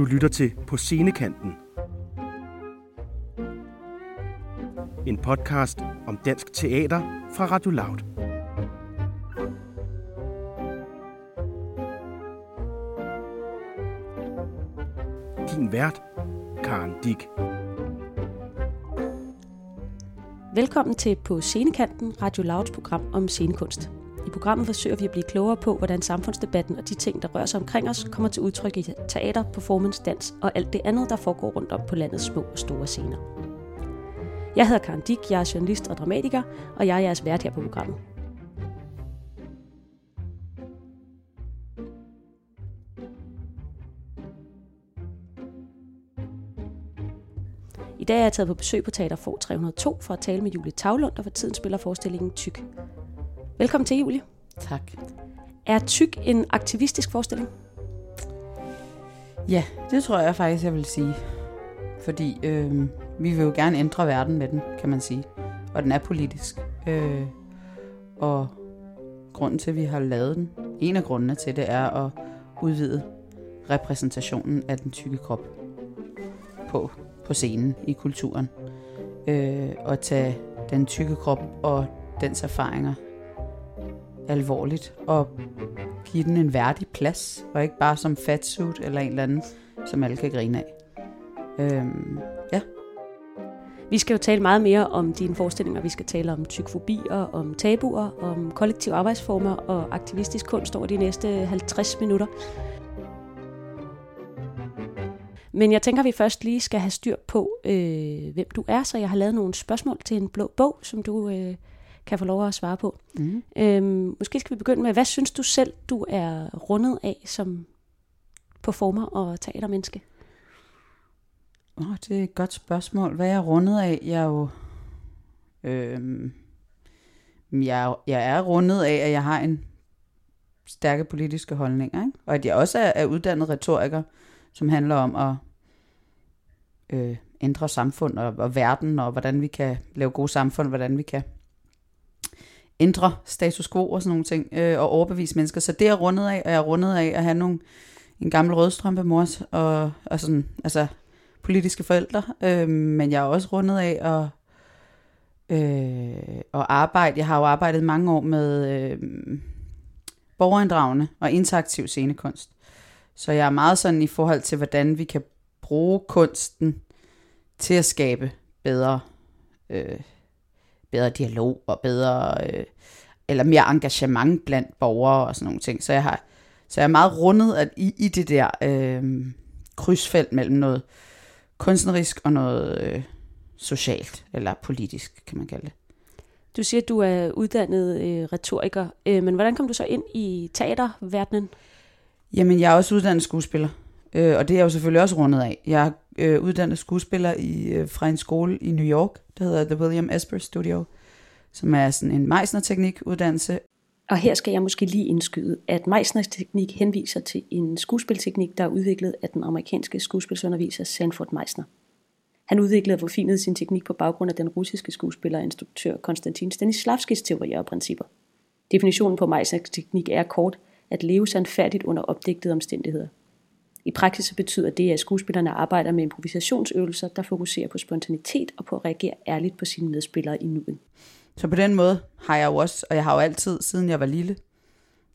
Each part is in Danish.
Du lytter til På Scenekanten. En podcast om dansk teater fra Radio Loud. Din vært, Karen Dick. Velkommen til På Scenekanten, Radio Louds program om scenekunst. I programmet forsøger vi at blive klogere på, hvordan samfundsdebatten og de ting, der rører sig omkring os, kommer til udtryk i teater, performance, dans og alt det andet, der foregår rundt om på landets små og store scener. Jeg hedder Karen Dick, jeg er journalist og dramatiker, og jeg er jeres vært her på programmet. I dag er jeg taget på besøg på Teater Få 302 for at tale med Julie Tavlund, der for tiden spiller forestillingen Tyk. Velkommen til, Julie. Tak. Er Tyk en aktivistisk forestilling? Ja, det tror jeg faktisk, jeg vil sige. Fordi øh, vi vil jo gerne ændre verden med den, kan man sige. Og den er politisk. Øh, og grunden til, at vi har lavet den, en af grundene til det, er at udvide repræsentationen af den tykke krop på, på scenen i kulturen. Øh, og tage den tykke krop og dens erfaringer alvorligt og give den en værdig plads, og ikke bare som fatsuit eller en eller anden, som alle kan grine af. Øhm, ja. Vi skal jo tale meget mere om dine forestillinger. Vi skal tale om tykfobier, om tabuer, om kollektive arbejdsformer og aktivistisk kunst over de næste 50 minutter. Men jeg tænker, at vi først lige skal have styr på, øh, hvem du er, så jeg har lavet nogle spørgsmål til en blå bog, som du øh, kan få lov at svare på. Mm. Øhm, måske skal vi begynde med, hvad synes du selv, du er rundet af som performer og teatermenneske? Oh, det er et godt spørgsmål. Hvad er jeg rundet af? Jeg er jo... Øhm, jeg, jeg er rundet af, at jeg har en stærke politiske holdninger, ikke? og at jeg også er, er uddannet retoriker, som handler om at øh, ændre samfund og, og verden, og hvordan vi kan lave gode samfund, hvordan vi kan ændre status quo og sådan nogle ting, øh, og overbevise mennesker. Så det er rundet af, og jeg er rundet af at have nogle, en gammel rødstrømpe mors, og, og sådan, altså politiske forældre, øh, men jeg er også rundet af at, øh, at arbejde. Jeg har jo arbejdet mange år med øh, borgerinddragende og interaktiv scenekunst. Så jeg er meget sådan i forhold til, hvordan vi kan bruge kunsten til at skabe bedre øh, bedre dialog og bedre, øh, eller mere engagement blandt borgere og sådan nogle ting. Så jeg har, så jeg er meget rundet at i, i det der øh, krydsfelt mellem noget kunstnerisk og noget øh, socialt, eller politisk, kan man kalde det. Du siger, at du er uddannet øh, retoriker, øh, men hvordan kom du så ind i teaterverdenen? Jamen, jeg er også uddannet skuespiller, øh, og det er jeg jo selvfølgelig også rundet af. Jeg er øh, uddannet skuespiller i, øh, fra en skole i New York, der hedder The William Esper Studio, som er sådan en Meisner-teknik uddannelse. Og her skal jeg måske lige indskyde, at Meisner-teknik henviser til en skuespilteknik, der er udviklet af den amerikanske skuespilsunderviser Sanford Meisner. Han udviklede og forfinede sin teknik på baggrund af den russiske skuespiller og instruktør Konstantin Stanislavskis teorier og principper. Definitionen på Meisners teknik er kort at leve sandfærdigt under opdigtede omstændigheder. I praksis betyder det, at skuespillerne arbejder med improvisationsøvelser, der fokuserer på spontanitet og på at reagere ærligt på sine medspillere i nuet. Så på den måde har jeg jo også, og jeg har jo altid, siden jeg var lille,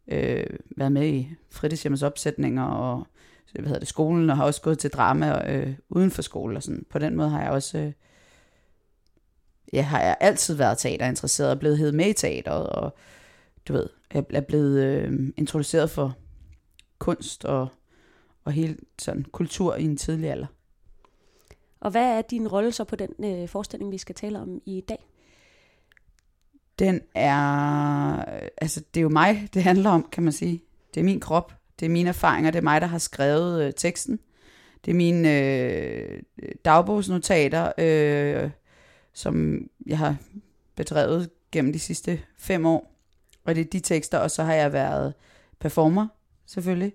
øh, været med i fritidshjemmets opsætninger og hvad hedder det, skolen, og har også gået til drama øh, uden for skole. Og sådan. På den måde har jeg også, øh, ja, har jeg altid været teaterinteresseret og blevet hed med i teateret, og du ved, jeg er blevet øh, introduceret for kunst og og hele sådan kultur i en tidlig alder. Og hvad er din rolle så på den øh, forestilling, vi skal tale om i dag? Den er, altså det er jo mig, det handler om, kan man sige. Det er min krop, det er mine erfaringer, det er mig, der har skrevet øh, teksten. Det er mine øh, dagbogsnotater, øh, som jeg har bedrevet gennem de sidste fem år. Og det er de tekster, og så har jeg været performer, selvfølgelig.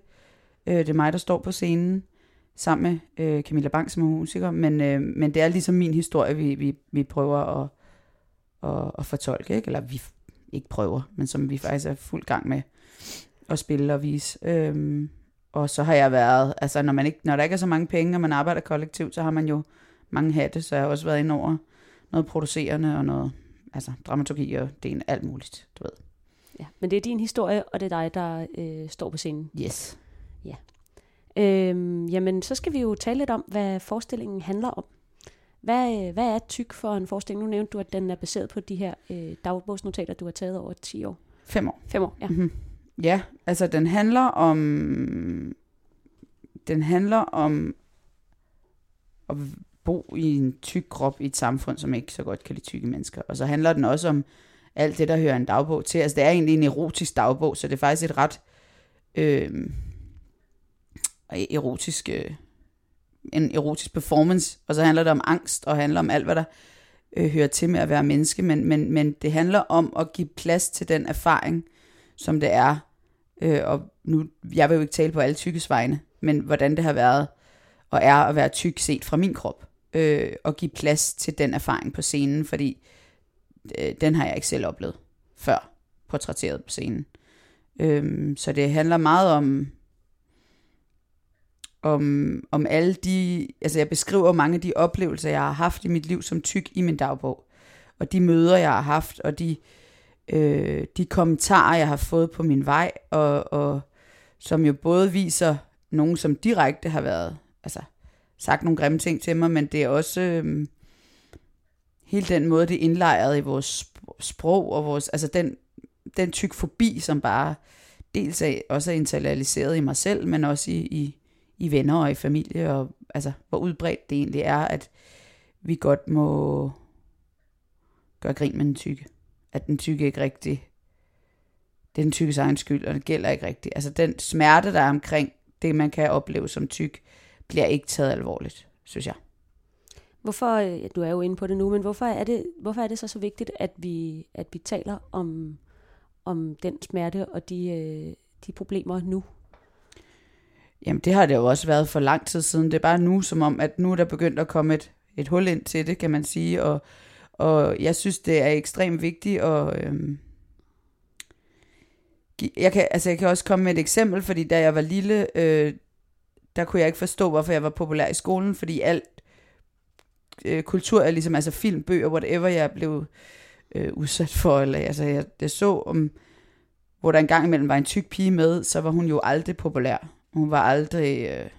Øh, det er mig, der står på scenen sammen med øh, Camilla Bang, som er musiker, men, øh, men det er ligesom min historie, vi, vi, vi prøver at, at, at fortolke, ikke? eller vi ikke prøver, men som vi faktisk er fuld gang med at spille og vise. Øhm, og så har jeg været, altså når, man ikke, når der ikke er så mange penge, og man arbejder kollektivt, så har man jo mange hatte, så jeg har også været ind over noget producerende og noget, altså dramaturgi og det er en alt muligt, du ved. Ja, men det er din historie, og det er dig, der øh, står på scenen. Yes. Øhm, jamen, så skal vi jo tale lidt om, hvad forestillingen handler om. Hvad, øh, hvad er tyk for en forestilling? Nu nævnte du, at den er baseret på de her øh, dagbogsnotater, du har taget over 10 år. Fem år. Fem år, ja. Mm-hmm. Ja, altså den handler om den handler om at bo i en tyk krop i et samfund, som ikke så godt kan lide tykke mennesker. Og så handler den også om alt det, der hører en dagbog til. Altså det er egentlig en erotisk dagbog, så det er faktisk et ret øh, E- erotisk, øh, en erotisk performance. Og så handler det om angst, og handler om alt, hvad der øh, hører til med at være menneske. Men, men, men det handler om at give plads til den erfaring, som det er. Øh, og nu, jeg vil jo ikke tale på alle tykkes vegne, men hvordan det har været og er at være tyk set fra min krop. Øh, og give plads til den erfaring på scenen, fordi øh, den har jeg ikke selv oplevet før, portrætteret på scenen. Øh, så det handler meget om, om, om alle de, altså jeg beskriver mange af de oplevelser, jeg har haft i mit liv som tyk i min dagbog. Og de møder, jeg har haft, og de, øh, de kommentarer, jeg har fået på min vej, og, og som jo både viser nogen, som direkte har været, altså sagt nogle grimme ting til mig, men det er også øh, hele den måde, det er indlejret i vores sprog, og vores, altså den, den tyk forbi, som bare dels er, også er internaliseret i mig selv, men også i, i, i venner og i familie, og altså, hvor udbredt det egentlig er, at vi godt må gøre grin med den tykke. At den tykke ikke rigtig, det er den tykkes egen skyld, og det gælder ikke rigtigt. Altså den smerte, der er omkring det, man kan opleve som tyk, bliver ikke taget alvorligt, synes jeg. Hvorfor, øh, ja, du er jo inde på det nu, men hvorfor er det, hvorfor er det så så vigtigt, at vi, at vi taler om, om den smerte og de, øh, de problemer nu? Jamen det har det jo også været for lang tid siden. Det er bare nu, som om, at nu er der begyndt at komme et, et hul ind til det, kan man sige. Og, og jeg synes, det er ekstremt vigtigt at... Øhm, jeg kan, altså jeg kan også komme med et eksempel, fordi da jeg var lille, øh, der kunne jeg ikke forstå, hvorfor jeg var populær i skolen, fordi alt øh, kultur er ligesom, altså film, bøger, whatever, jeg blev øh, udsat for, eller altså jeg, jeg så om, hvor der engang imellem var en tyk pige med, så var hun jo aldrig populær. Hun var aldrig, øh,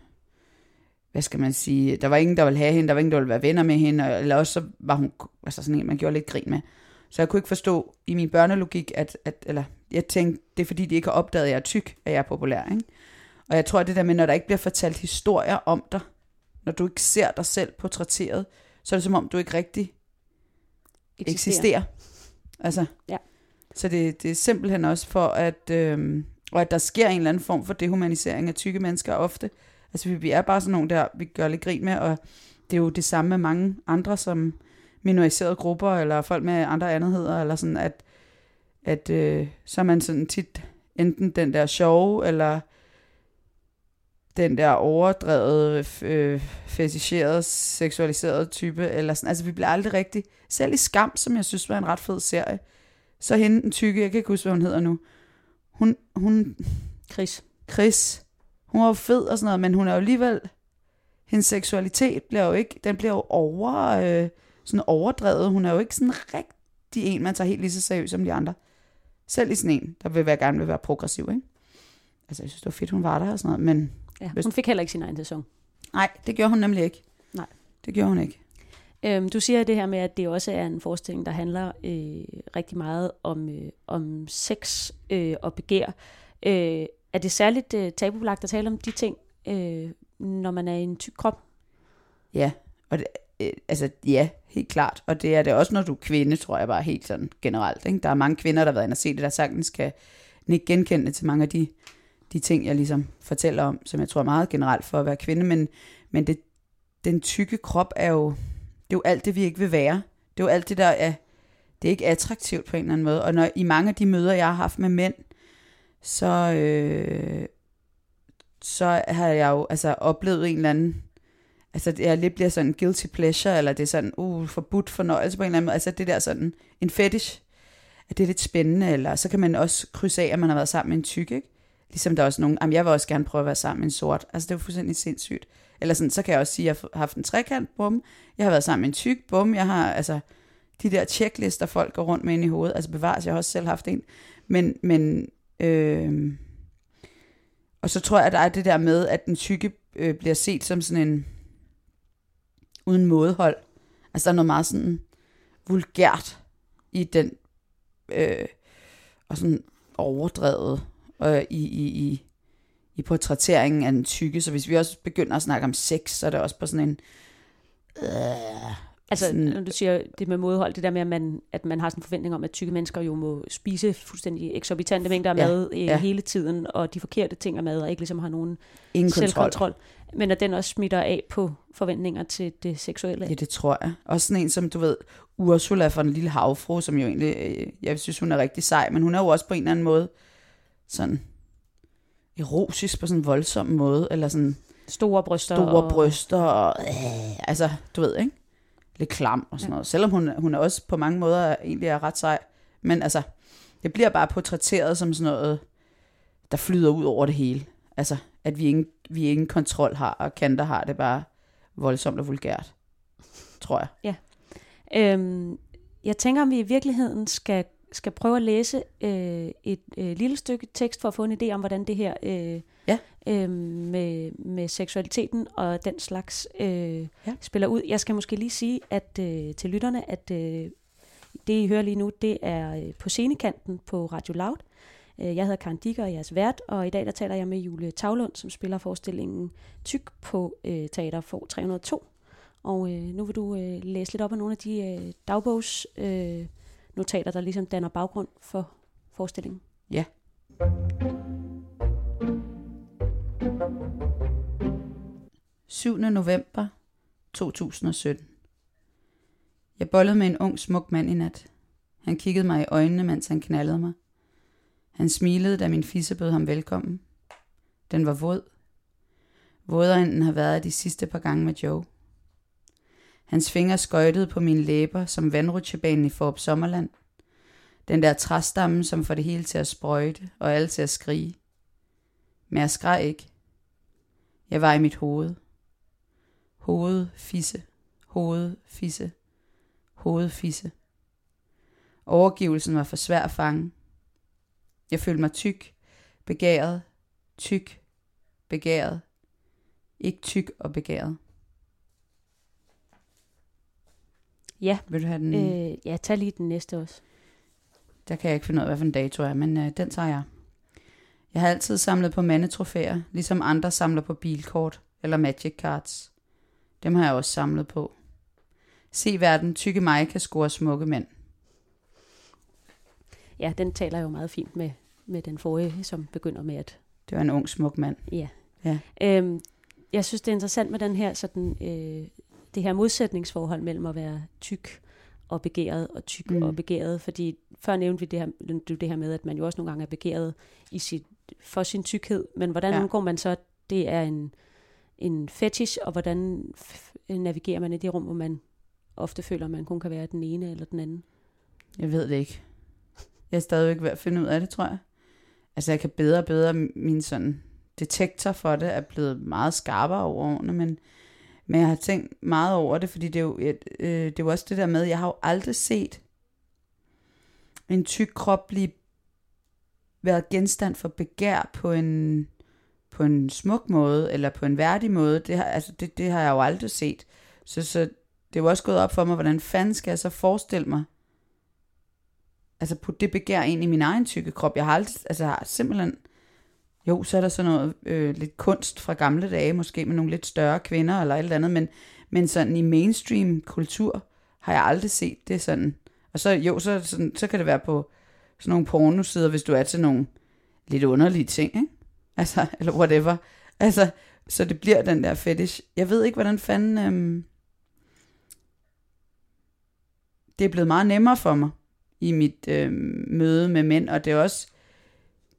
hvad skal man sige, der var ingen, der ville have hende, der var ingen, der ville være venner med hende, eller også så var hun altså sådan en, man gjorde lidt grin med. Så jeg kunne ikke forstå i min børnelogik, at, at eller jeg tænkte, det er fordi, de ikke har opdaget, at jeg er tyk, at jeg er populær. Ikke? Og jeg tror, at det der med, når der ikke bliver fortalt historier om dig, når du ikke ser dig selv portrætteret, så er det som om, du ikke rigtig eksisterer. eksisterer. Altså, ja. Så det, det er simpelthen også for, at, øhm, og at der sker en eller anden form for dehumanisering af tykke mennesker ofte. Altså vi, vi er bare sådan nogle der, vi gør lidt grin med, og det er jo det samme med mange andre, som minoriserede grupper, eller folk med andre andetheder, eller sådan, at, at øh, så er man sådan tit enten den der sjove, eller den der overdrevet, øh, fetisherede, seksualiserede type, eller sådan. Altså, vi bliver aldrig rigtig, selv i Skam, som jeg synes var en ret fed serie, så hende, den tykke, jeg kan ikke huske, hvad hun hedder nu, hun, hun, Chris. Chris, hun var jo fed og sådan noget, men hun er jo alligevel, hendes seksualitet bliver jo ikke, den bliver jo over, øh, sådan overdrevet. Hun er jo ikke sådan rigtig en, man tager helt lige så seriøst som de andre. Selv i sådan en, der vil være gerne vil være progressiv, ikke? Altså, jeg synes, det var fedt, hun var der og sådan noget, men... Ja, hun fik heller ikke sin egen sæson. Nej, det gjorde hun nemlig ikke. Nej. Det gjorde hun ikke. Øhm, du siger det her med, at det også er en forestilling, der handler øh, rigtig meget om, øh, om sex øh, og begær. Øh, er det særligt øh, tabubelagt at tale om de ting, øh, når man er i en tyk krop? Ja, og det, øh, altså ja, helt klart. Og det er det også, når du er kvinde, tror jeg bare helt sådan generelt. Ikke? Der er mange kvinder, der har været inde og se det, der sagtens kan ikke genkende til mange af de, de ting, jeg ligesom fortæller om, som jeg tror er meget generelt for at være kvinde. Men, men det, den tykke krop er jo, det er jo alt det, vi ikke vil være. Det er jo alt det, der er, det er ikke attraktivt på en eller anden måde. Og når, i mange af de møder, jeg har haft med mænd, så, øh, så har jeg jo altså, oplevet en eller anden, altså jeg lidt bliver sådan guilty pleasure, eller det er sådan, uh, forbudt fornøjelse på en eller anden måde, altså det der sådan, en fetish, at det er lidt spændende, eller så kan man også krydse af, at man har været sammen med en tyk, ikke? Ligesom der er også nogen, jamen jeg vil også gerne prøve at være sammen med en sort. Altså det er jo fuldstændig sindssygt. Eller sådan, så kan jeg også sige, at jeg har haft en trekant, bum. Jeg har været sammen med en tyk, bum. Jeg har, altså, de der checklister, folk går rundt med ind i hovedet. Altså bevares, jeg har også selv haft en. Men, men øh, og så tror jeg, at der er det der med, at den tykke øh, bliver set som sådan en uden mådehold. Altså der er noget meget sådan vulgært i den, øh, og sådan overdrevet øh, i, i, i, i portrætteringen af den tykke. Så hvis vi også begynder at snakke om sex, så er det også på sådan en... Øh, Altså, sådan, når du siger det med modhold, det der med, at man, at man har sådan en forventning om, at tykke mennesker jo må spise fuldstændig eksorbitante mængder af Ja, mad øh, ja. hele tiden, og de forkerte ting af mad, og ikke ligesom har nogen ingen kontrol. selvkontrol. Men at den også smitter af på forventninger til det seksuelle. Ja, det tror jeg. Også sådan en som, du ved, Ursula fra den lille havfru, som jo egentlig, øh, jeg synes, hun er rigtig sej, men hun er jo også på en eller anden måde sådan erotisk på sådan en voldsom måde, eller sådan Store bryster. store og, bryster, og øh, altså, du ved, ikke? Lidt klam og sådan Ja. noget. Selvom hun, hun er også på mange måder egentlig er ret sej. Men altså, det bliver bare portrætteret som sådan noget, der flyder ud over det hele. Altså, at vi ingen, vi ingen kontrol har, og kanter har det bare voldsomt og vulgært. Tror jeg. Øhm, jeg tænker, om vi i virkeligheden skal, skal prøve at læse øh, et øh, lille stykke tekst for at få en idé om, hvordan det her øh, Ja. øh, med, med seksualiteten og den slags øh, Ja. spiller ud. Jeg skal måske lige sige at øh, til lytterne, at øh, det, I hører lige nu, det er øh, på scenekanten på Radio Loud. Øh, Jeg hedder Karen Dicker, og jeg er jeres vært, og i dag der taler jeg med Julie Tavlund, som spiller forestillingen Tyk på øh, Teater for 302. Og øh, nu vil du øh, læse lidt op af nogle af de øh, dagbogs øh, notater, der ligesom danner baggrund for forestillingen. 7. november 2017. Jeg bollede med en ung, smuk mand i nat. Han kiggede mig i øjnene, mens han knaldede mig. Han smilede, da min fisse bød ham velkommen. Den var våd. Vådere end den har været de sidste par gange med Joe. Hans fingre skøjtede på mine læber som vandrutsjebanen i Forop Sommerland. Den der træstamme, som får det hele til at sprøjte og alle til at skrige. Men jeg skreg ikke. Jeg var i mit hoved. Hoved, fisse, hoved, fisse, hoved, fisse. Overgivelsen var for svær at fange. Jeg følte mig tyk, begæret, tyk, begæret. Ikke tyk og begæret. Ja, Vil du have den? øh, ja, tag lige den næste også. Der kan jeg ikke finde ud af, hvad for en dato er, men øh, den tager jeg. Jeg har altid samlet på mandetrofæer, ligesom andre samler på bilkort eller magic cards. Dem har jeg også samlet på. Se verden, tykke mig kan score smukke mænd. Ja, den taler jo meget fint med, med den forrige, som begynder med at... Det var en ung, smuk mand. Ja. Ja. Øhm, jeg synes, det er interessant med den her, sådan, øh, det her modsætningsforhold mellem at være tyk og begæret, og tyk Mm. og begæret, fordi før nævnte vi det her, det her med, at man jo også nogle gange er begæret i sit, for sin tykkhed, men hvordan Ja. undgår man så, at det er en, en fetish, og hvordan navigerer man i det rum, hvor man ofte føler, at man kun kan være den ene eller den anden? Jeg ved det ikke. Jeg er stadigvæk ved at finde ud af det, tror jeg. Altså, jeg kan bedre og bedre, min sådan detektor for det er blevet meget skarpere over årene, men, men jeg har tænkt meget over det, fordi det er jo, et, øh, det er jo også det der med, jeg har jo aldrig set en tyk krop blive været genstand for begær på en, på en smuk måde, eller på en værdig måde. Det har, altså, det, det har jeg jo aldrig set. Så, så det er jo også gået op for mig, hvordan fanden skal jeg så forestille mig, altså putte det begær ind i min egen tykke krop. Jeg har aldrig, altså jeg har simpelthen, jo, så er der sådan noget øh, lidt kunst fra gamle dage, måske med nogle lidt større kvinder eller et eller andet, men, men sådan i mainstream kultur har jeg aldrig set det sådan. Og så, jo, så, sådan, så kan det være på sådan nogle pornosider, hvis du er til nogle lidt underlige ting, ikke? Altså, eller whatever. Altså, så det bliver den der fetish. Jeg ved ikke, hvordan fanden... Øhm, det er blevet meget nemmere for mig i mit øh, møde med mænd, og det er også,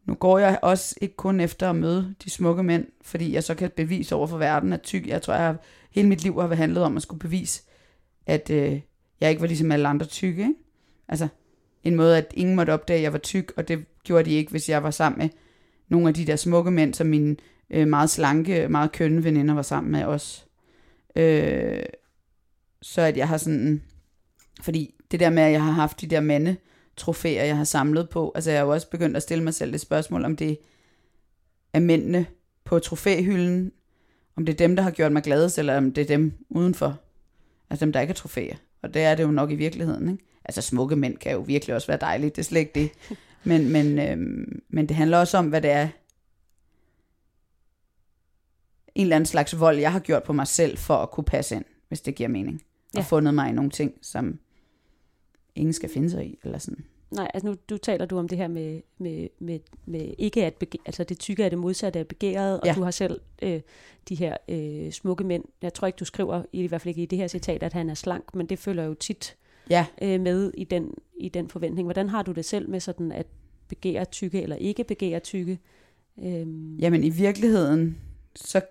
nu går jeg også ikke kun efter at møde de smukke mænd, fordi jeg så kan bevise over for verden, at tyk, jeg tror, jeg har, hele mit liv har handlet om at skulle bevise, at øh, jeg ikke var ligesom alle andre tykke, ikke? Altså, en måde, at ingen måtte opdage, at jeg var tyk, og det gjorde de ikke, hvis jeg var sammen med nogle af de der smukke mænd, som mine øh, meget slanke, meget kønne veninder var sammen med os. Øh, så at jeg har sådan, fordi det der med, at jeg har haft de der mande trofæer, jeg har samlet på, altså jeg har jo også begyndt at stille mig selv det spørgsmål, om det er mændene på trofæhylden, om det er dem, der har gjort mig gladest, eller om det er dem udenfor. Altså dem, der ikke er trofæer. Og det er det jo nok i virkeligheden, ikke? Altså smukke mænd kan jo virkelig også være dejlige, det er slet ikke det. Men, men, øhm, men det handler også om, hvad det er, en eller anden slags vold, jeg har gjort på mig selv, for at kunne passe ind, hvis det giver mening. Ja. Og fundet mig i nogle ting, som ingen skal finde sig i, eller sådan. Nej, altså nu du taler du om det her med, med, med, med ikke at begære, altså det tykke er det modsatte af begæret, og ja. du har selv øh, de her øh, smukke mænd. Jeg tror ikke, du skriver, i hvert fald ikke i det her citat, at han er slank, men det følger jo tit ja. øh, med i den, i den forventning. Hvordan har du det selv med sådan at begære tykke eller ikke begære tykke? Øhm. Jamen i virkeligheden, så,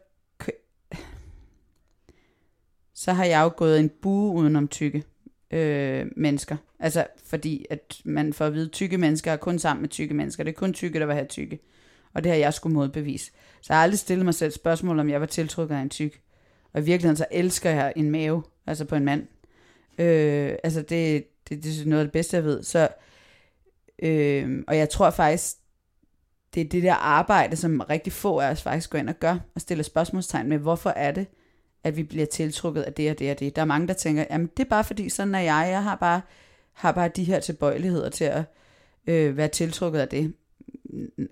så har jeg jo gået en bue udenom tykke øh, mennesker. Altså fordi, at man får at vide, at tykke mennesker er kun sammen med tykke mennesker. Det er kun tykke, der vil have tykke. Og det har jeg skulle modbevise. Så jeg har aldrig stillet mig selv spørgsmål, om jeg var tiltrukket af en tyk. Og i virkeligheden så elsker jeg en mave, altså på en mand. Øh, altså det, det, det er noget af det bedste, jeg ved. Så, øh, og jeg tror faktisk, det er det der arbejde, som rigtig få af os faktisk går ind og gør, og stiller spørgsmålstegn med, hvorfor er det, at vi bliver tiltrukket af det og det og det. Der er mange, der tænker, jamen det er bare fordi, sådan er jeg, jeg har bare, har bare de her tilbøjeligheder til at øh, være tiltrukket af det.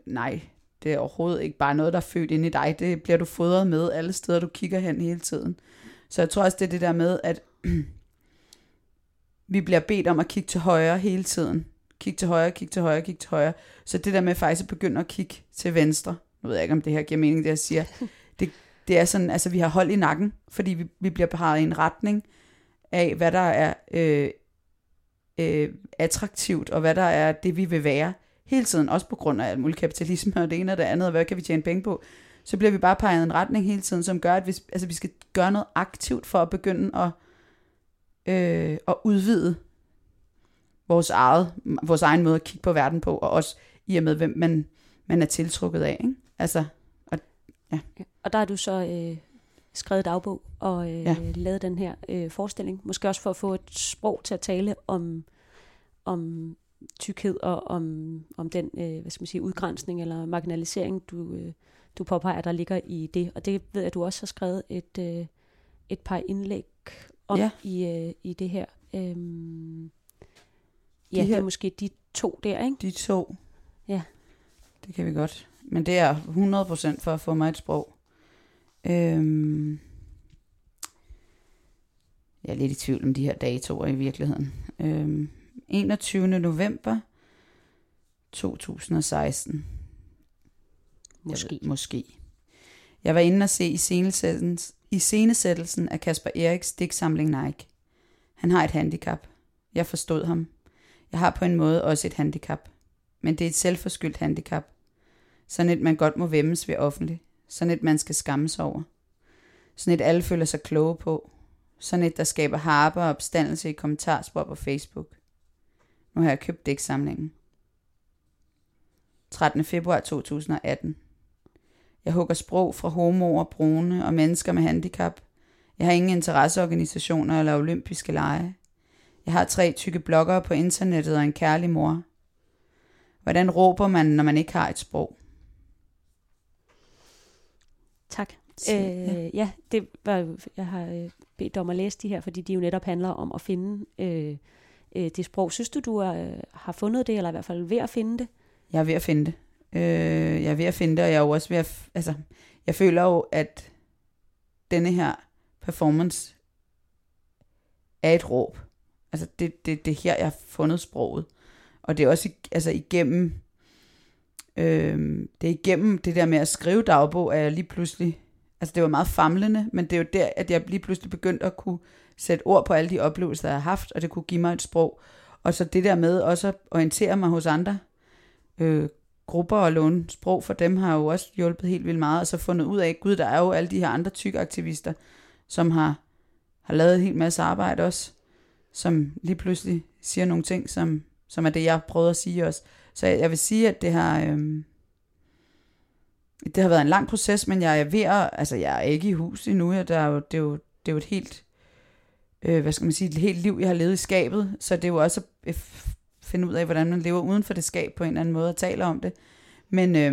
Nej, det er overhovedet ikke bare noget, der er født ind i dig. Det bliver du fodret med alle steder, du kigger hen hele tiden. Så jeg tror også, det er det der med, at vi bliver bedt om at kigge til højre hele tiden. Kig til højre, kig til højre, kig til højre. Så det der med faktisk at begynde at kigge til venstre, nu ved jeg ikke, om det her giver mening, det jeg siger, det, er sådan, altså vi har hold i nakken, fordi vi, vi bliver peget i en retning af, hvad der er øh, øh, attraktivt, og hvad der er det, vi vil være hele tiden, også på grund af alt muligt kapitalisme og det ene og det andet, og hvad kan vi tjene penge på, så bliver vi bare peget i en retning hele tiden, som gør, at vi, altså, vi skal gøre noget aktivt for at begynde at, øh, at udvide vores, eget, vores egen måde at kigge på verden på, og også i og med, hvem man, man er tiltrukket af. Ikke? Altså, og, ja og der er du så øh, skrevet dagbog og øh, ja. lavet den her øh, forestilling, måske også for at få et sprog til at tale om, om tykkhed og om, om den øh, hvad skal man sige, udgrænsning eller marginalisering, du, øh, du påpeger, der ligger i det. Og det ved jeg, at du også har skrevet et, øh, et par indlæg om ja. i, øh, i det her. Øhm, ja, de her, det er måske de to der, ikke? De to. Ja. Det kan vi godt. Men det er 100% for at få mig et sprog. Øhm, jeg er lidt i tvivl om de her datoer i virkeligheden. Øhm, 21. november 2016. Måske. Jeg, måske. Jeg var inde og se i scenesættelsen, i scenesættelsen af Kasper Eriks digtsamling Nike. Han har et handicap. Jeg forstod ham. Jeg har på en måde også et handicap. Men det er et selvforskyldt handicap. Sådan et, man godt må vemmes ved offentligt. Sådan et, man skal skamme sig over. Sådan et, alle føler sig kloge på. Sådan et, der skaber harper og opstandelse i kommentarspor på Facebook. Nu har jeg købt digtsamlingen. 13. februar 2018. Jeg hugger sprog fra homoer, brune og mennesker med handicap. Jeg har ingen interesseorganisationer eller olympiske lege. Jeg har tre tykke bloggere på internettet og en kærlig mor. Hvordan råber man, når man ikke har et sprog? Tak. Så, ja. Øh, ja, det var, jeg har øh, bedt om at læse de her, fordi de jo netop handler om at finde øh, øh, det sprog. Synes du, du er, øh, har fundet det, eller i hvert fald ved at finde det? Jeg er ved at finde det. Øh, jeg er ved at finde det, og jeg er jo også ved at... Altså, jeg føler jo, at denne her performance er et råb. Altså, det, det, det er her, jeg har fundet sproget. Og det er også altså, igennem... Øh, det er igennem det der med at skrive dagbog, at jeg lige pludselig... Altså, det var meget famlende, men det er jo der, at jeg lige pludselig begyndte at kunne sætte ord på alle de oplevelser, jeg har haft, og det kunne give mig et sprog. Og så det der med også at orientere mig hos andre øh, grupper og låne sprog for dem, har jo også hjulpet helt vildt meget, og så fundet ud af, gud, der er jo alle de her andre tykke aktivister, som har, har lavet en hel masse arbejde også, som lige pludselig siger nogle ting, som, som er det, jeg prøvede at sige også. Så jeg, jeg vil sige, at det har, øh, det har været en lang proces, men jeg er ved at, altså jeg er ikke i hus endnu, jeg, der er jo, det, er jo, det er jo et helt, øh, hvad skal man sige, et helt liv, jeg har levet i skabet, så det er jo også at finde ud af, hvordan man lever uden for det skab på en eller anden måde og taler om det. Men, øh,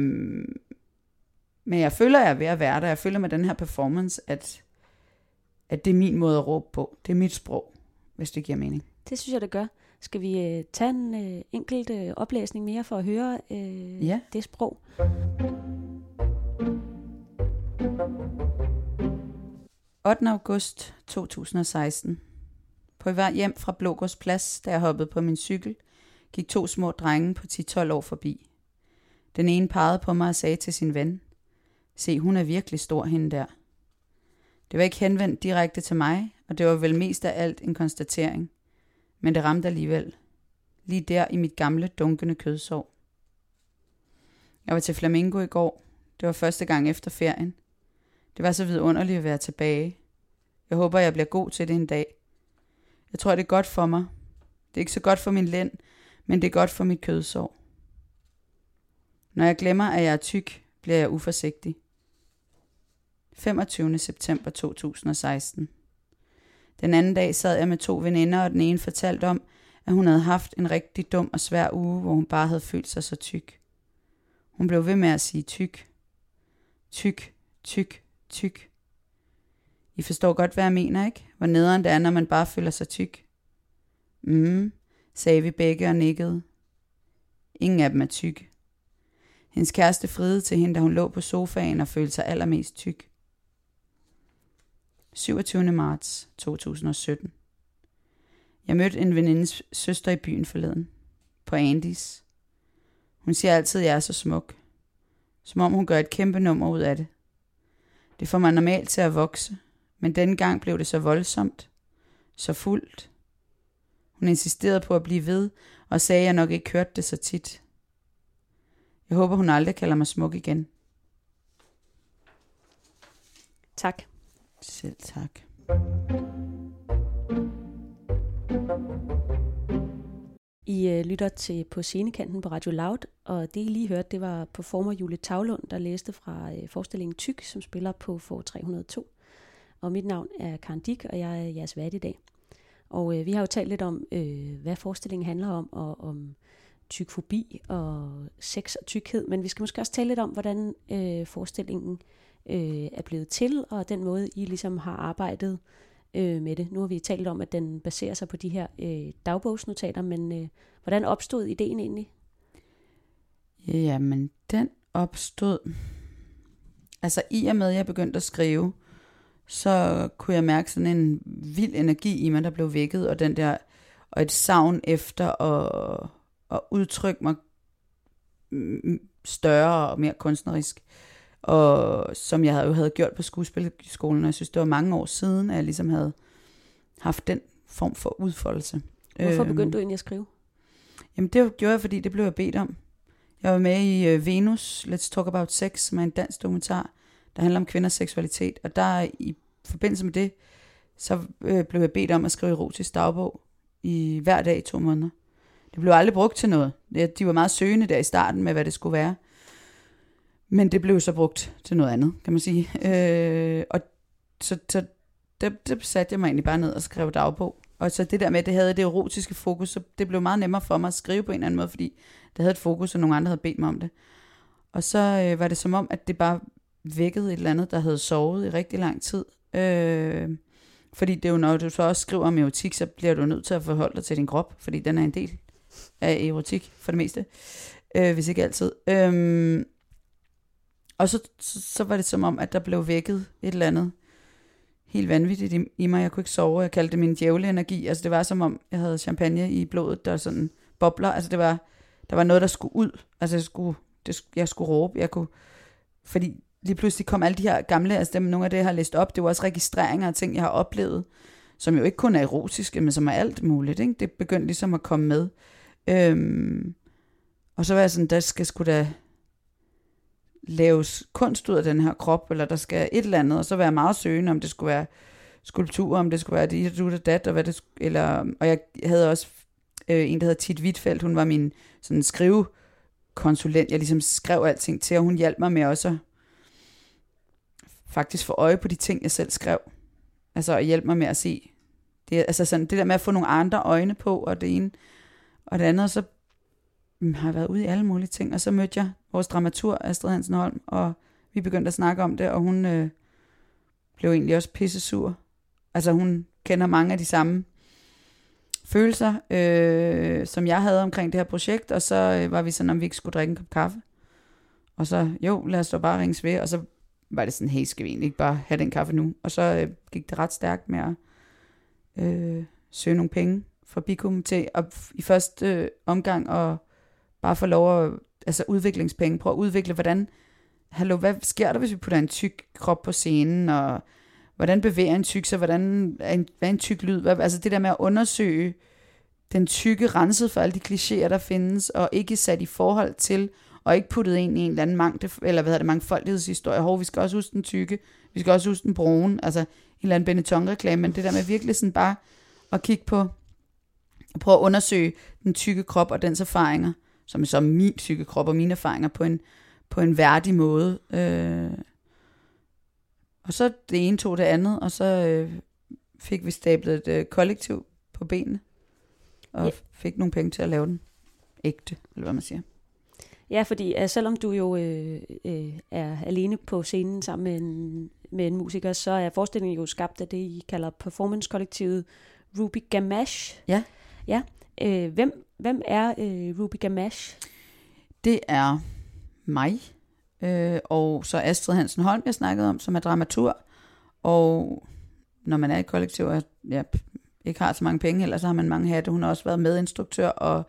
men jeg føler, jeg er ved at være der. Jeg føler med den her performance, at, at det er min måde at råbe på. Det er mit sprog, hvis det giver mening. Det synes jeg, det gør. Skal vi øh, tage en øh, enkelt øh, oplæsning mere for at høre øh, Ja. det sprog? – 8. august 2016. På vej hjem fra Blågårds Plads, da jeg hoppede på min cykel, gik to små drenge på 10-12 år forbi. Den ene pegede på mig og sagde til sin ven, Se, hun er virkelig stor, hende der. Det var ikke henvendt direkte til mig, og det var vel mest af alt en konstatering. Men det ramte alligevel. Lige der i mit gamle, dunkende kødsår. Jeg var til Flamingo i går. Det var første gang efter ferien. Det var så vidunderligt at være tilbage. Jeg håber, jeg bliver god til det en dag. Jeg tror, det er godt for mig. Det er ikke så godt for min lænd, men det er godt for mit kødsår. Når jeg glemmer, at jeg er tyk, bliver jeg uforsigtig. 25. september 2016. Den anden dag sad jeg med to veninder, og den ene fortalte om, at hun havde haft en rigtig dum og svær uge, hvor hun bare havde følt sig så tyk. Hun blev ved med at sige tyk. Tyk, tyk, tyk. I forstår godt, hvad jeg mener, ikke? Hvor nederen det er, når man bare føler sig tyk. Mm, sagde vi begge og nikkede. Ingen af dem er tyk. Hendes kæreste friede til hende, da hun lå på sofaen og følte sig allermest tyk. 27. marts 2017. Jeg mødte en venindes søster i byen forleden. På Andys. Hun siger altid, at jeg er så smuk. Som om hun gør et kæmpe nummer ud af det. Det får mig normalt til at vokse, men denne gang blev det så voldsomt, så fuldt. Hun insisterede på at blive ved, og sagde, at jeg nok ikke hørte det så tit. Jeg håber, hun aldrig kalder mig smuk igen. Tak. Selv tak. I øh, lytter til på scenekanten på Radio Loud, og det I lige hørte, det var performer Julie Tavlund, der læste fra øh, forestillingen Tyk, som spiller på for 302. Og mit navn er Karen Dick, og jeg er jeres vært i dag. Og øh, vi har jo talt lidt om, øh, hvad forestillingen handler om, og om tykfobi og sex og tykkhed, men vi skal måske også tale lidt om, hvordan øh, forestillingen øh, øh, er blevet til, og den måde, I ligesom har arbejdet øh, med det. Nu har vi talt om, at den baserer sig på de her øh, dagbogsnotater, men øh, hvordan opstod ideen egentlig? Jamen, den opstod... Altså, i og med, at jeg begyndte at skrive, så kunne jeg mærke sådan en vild energi i mig, der blev vækket, og den der, og et savn efter at, at udtrykke mig større og mere kunstnerisk. Og som jeg havde, jo havde gjort på skuespilskolen, og jeg synes, det var mange år siden, at jeg ligesom havde haft den form for udfoldelse. Hvorfor Øhm, begyndte du egentlig at skrive? Jamen det gjorde jeg, fordi det blev jeg bedt om. Jeg var med i uh, Venus, Let's Talk About Sex, som er en dansk dokumentar, der handler om kvinders seksualitet. Og der i forbindelse med det, så øh, blev jeg bedt om at skrive erotisk dagbog i hver dag i to måneder. Det blev aldrig brugt til noget. Det- De var meget søgende der i starten med, hvad det skulle være. Men det blev så brugt til noget andet, kan man sige. Øh, og så, så der, der satte jeg mig egentlig bare ned og skrev dagbog. Og så det der med, at det havde det erotiske fokus, så det blev meget nemmere for mig at skrive på en eller anden måde, fordi det havde et fokus, og nogle andre havde bedt mig om det. Og så øh, var det som om, at det bare vækkede et eller andet, der havde sovet i rigtig lang tid. Øh, fordi det er jo, når du så også skriver om erotik, så bliver du nødt til at forholde dig til din krop, fordi den er en del af erotik for det meste, øh, hvis ikke altid. Øh, og så, så, så var det som om, at der blev vækket et eller andet helt vanvittigt i, i mig. Jeg kunne ikke sove. Jeg kaldte det min djævleenergi. Altså det var som om, jeg havde champagne i blodet, der sådan bobler. Altså det var, der var noget, der skulle ud. Altså jeg skulle, det, jeg skulle råbe. Jeg kunne, fordi lige pludselig kom alle de her gamle, altså dem, nogle af det, jeg har læst op, det var også registreringer af ting, jeg har oplevet, som jo ikke kun er erotiske, men som er alt muligt. Ikke? Det begyndte ligesom at komme med. Øhm, og så var jeg sådan, der skal sgu da laves kunst ud af den her krop, eller der skal et eller andet, og så være meget søgende, om det skulle være skulptur, om det skulle være det, du det, dat, og hvad det eller, og jeg havde også øh, en, der hedder Tit Wittfeldt, hun var min sådan skrivekonsulent, jeg ligesom skrev alting til, og hun hjalp mig med også at faktisk få øje på de ting, jeg selv skrev. Altså at hjælpe mig med at se. Det, altså sådan, det der med at få nogle andre øjne på, og det ene og det andet, så Mm, har været ude i alle mulige ting, og så mødte jeg vores dramatur, Astrid Hansen Holm, og vi begyndte at snakke om det, og hun øh, blev egentlig også pisse sur. Altså hun kender mange af de samme følelser, øh, som jeg havde omkring det her projekt, og så øh, var vi sådan, om vi ikke skulle drikke en kop kaffe. Og så, jo, lad os da bare ringe ved, og så var det sådan, hey, skal vi egentlig ikke bare have den kaffe nu? Og så øh, gik det ret stærkt med at øh, søge nogle penge fra Bikum til at i første øh, omgang og bare få lov at, altså udviklingspenge, prøve at udvikle, hvordan, hallo, hvad sker der, hvis vi putter en tyk krop på scenen, og hvordan bevæger en tyk sig, hvordan er en, hvad er en tyk lyd, hvad, altså det der med at undersøge den tykke renset for alle de klichéer, der findes, og ikke sat i forhold til, og ikke puttet ind i en eller anden mangte, eller hvad hedder det, mangfoldighedshistorie. Hov, vi skal også huske den tykke, vi skal også huske den brune, altså en eller anden Benetton-reklame, men det der med virkelig sådan bare at kigge på, og prøve at undersøge den tykke krop og dens erfaringer, som er så min tykke krop og mine erfaringer på en, på en værdig måde. Øh, og så det ene tog det andet, og så øh, fik vi stablet et øh, kollektiv på benene, og ja. fik nogle penge til at lave den ægte, eller hvad man siger. Ja, fordi uh, selvom du jo øh, øh, er alene på scenen sammen med en, med en musiker, så er forestillingen jo skabt af det, I kalder performance-kollektivet Ruby Gamache. Ja. Ja. Øh, hvem, hvem er øh, Ruby Gamache? Det er mig, øh, og så Astrid Hansen Holm, jeg snakkede om, som er dramatur. Og når man er i kollektiv, og ja, ikke har så mange penge, eller så har man mange hatte. Hun har også været medinstruktør og